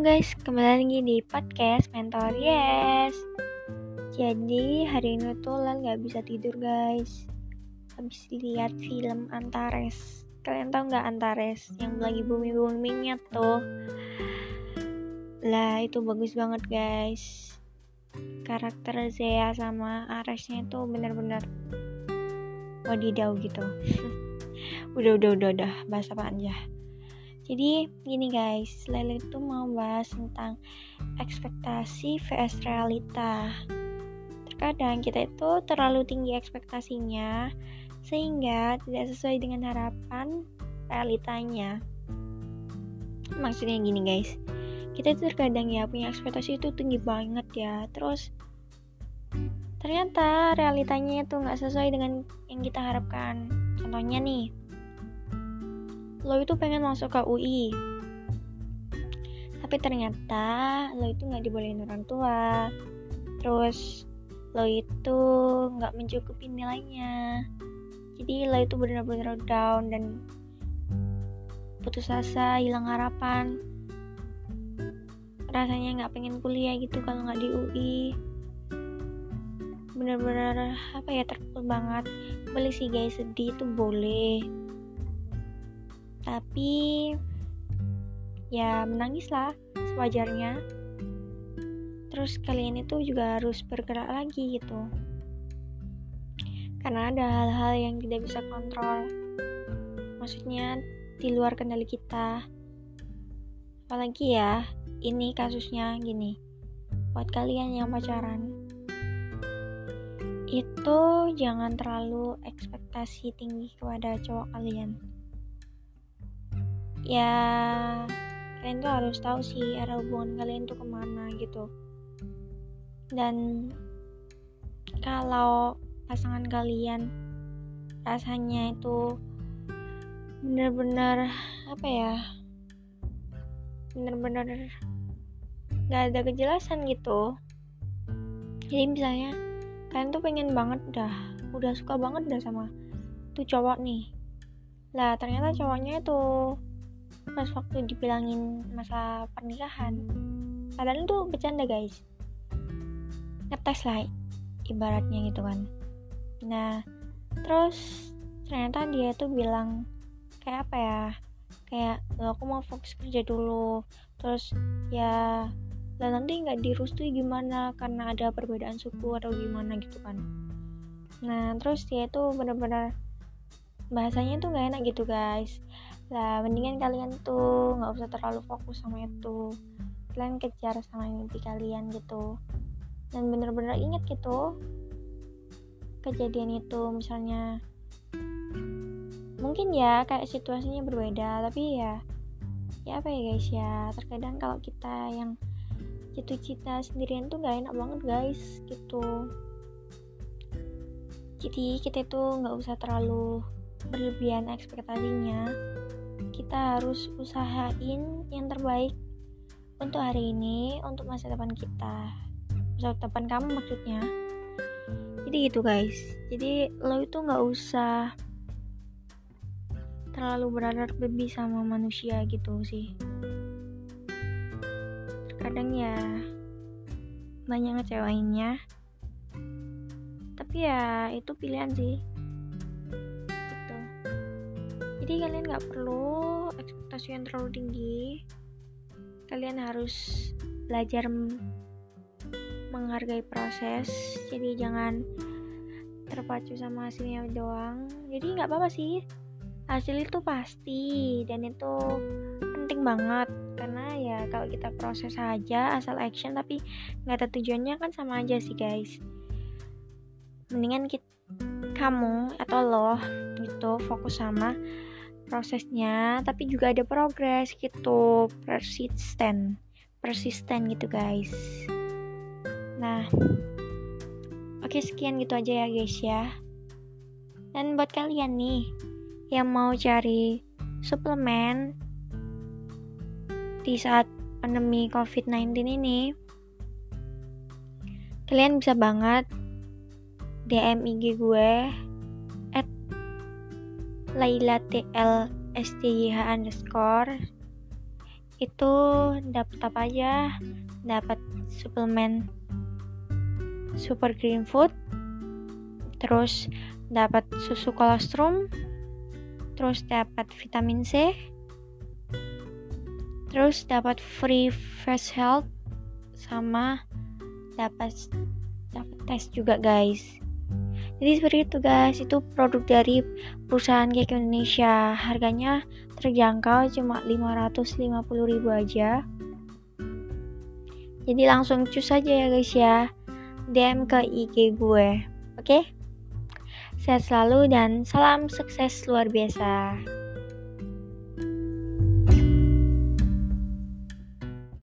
Guys, kembali lagi di podcast Mentor Yes. Jadi hari ini tuh Lan nggak bisa tidur guys. Habis lihat film Antares. Kalian tahu nggak Antares yang lagi booming boomingnya tuh? Lah itu bagus banget guys. Karakter Zea sama Aresnya itu bener-bener wadidaw gitu. udah udah udah udah bahasa apa aja jadi gini guys, Lele itu mau bahas tentang ekspektasi vs realita. Terkadang kita itu terlalu tinggi ekspektasinya sehingga tidak sesuai dengan harapan realitanya. Maksudnya gini guys, kita itu terkadang ya punya ekspektasi itu tinggi banget ya, terus ternyata realitanya itu nggak sesuai dengan yang kita harapkan. Contohnya nih, lo itu pengen masuk ke UI tapi ternyata lo itu nggak dibolehin orang tua. Terus lo itu nggak mencukupi nilainya. Jadi lo itu benar-benar down dan putus asa hilang harapan. Rasanya nggak pengen kuliah gitu kalau nggak di UI bener-bener apa ya terpukul banget. Boleh sih guys sedih itu boleh tapi ya menangislah sewajarnya. Terus kalian itu juga harus bergerak lagi gitu. Karena ada hal-hal yang tidak bisa kontrol. Maksudnya di luar kendali kita. Apalagi ya ini kasusnya gini. Buat kalian yang pacaran itu jangan terlalu ekspektasi tinggi kepada cowok kalian ya kalian tuh harus tahu sih arah hubungan kalian tuh ke mana gitu. Dan kalau pasangan kalian rasanya itu bener-bener apa ya bener-bener gak ada kejelasan gitu. Jadi misalnya kalian tuh pengen banget dah udah suka banget dah sama tuh cowok nih. Lah ternyata cowoknya itu pas waktu dibilangin masa pernikahan. Padahal itu bercanda guys. Ngetes lah ibaratnya gitu kan. Nah terus ternyata dia tuh bilang kayak apa ya? Kayak aku mau fokus kerja dulu. Terus ya lah nanti nggak dirustui gimana? Karena ada perbedaan suku atau gimana? Gitu kan. Nah terus dia tuh bener-bener bahasanya tuh nggak enak gitu guys lah mendingan kalian tuh nggak usah terlalu fokus sama itu. Kalian kejar sama mimpi kalian gitu. Dan bener-bener inget gitu kejadian itu misalnya mungkin ya kayak situasinya berbeda tapi ya ya apa ya guys ya terkadang kalau kita yang jatuh cinta sendirian tuh gak enak banget guys gitu. Jadi kita tuh nggak usah terlalu berlebihan ekspektasinya kita harus usahain yang terbaik untuk hari ini, untuk masa depan kita, masa depan kamu maksudnya. Jadi gitu guys. Jadi lo itu nggak usah terlalu berharap lebih sama manusia gitu sih. Kadang ya banyak ngecewainnya. Tapi ya itu pilihan sih jadi kalian nggak perlu ekspektasi yang terlalu tinggi kalian harus belajar menghargai proses. Jadi jangan terpacu sama hasilnya doang. Jadi nggak apa-apa sih. Hasil itu pasti dan itu penting banget. Karena ya kalau kita proses aja asal action tapi nggak ada tujuannya kan sama aja sih guys. Mendingan kita kamu atau lo gitu fokus sama prosesnya tapi juga ada progres gitu. Persisten persisten gitu guys. Nah oke sekian gitu aja ya guys ya. Dan buat kalian nih yang mau cari suplemen di saat pandemi covid-19 ini kalian bisa banget DM IG gue Laila TL STYH underscore. Itu dapat apa aja? Dapat suplemen super green food. Terus dapat susu kolostrum. Terus dapat vitamin C. Terus dapat free fresh health. Sama dapat dapat tes juga guys jadi seperti itu guys. Itu produk dari perusahaan Cake Indonesia. Harganya terjangkau cuma 550 ribu aja. Jadi langsung cus aja ya guys ya. DM ke IG gue oke? Okay? sehat selalu dan salam sukses luar biasa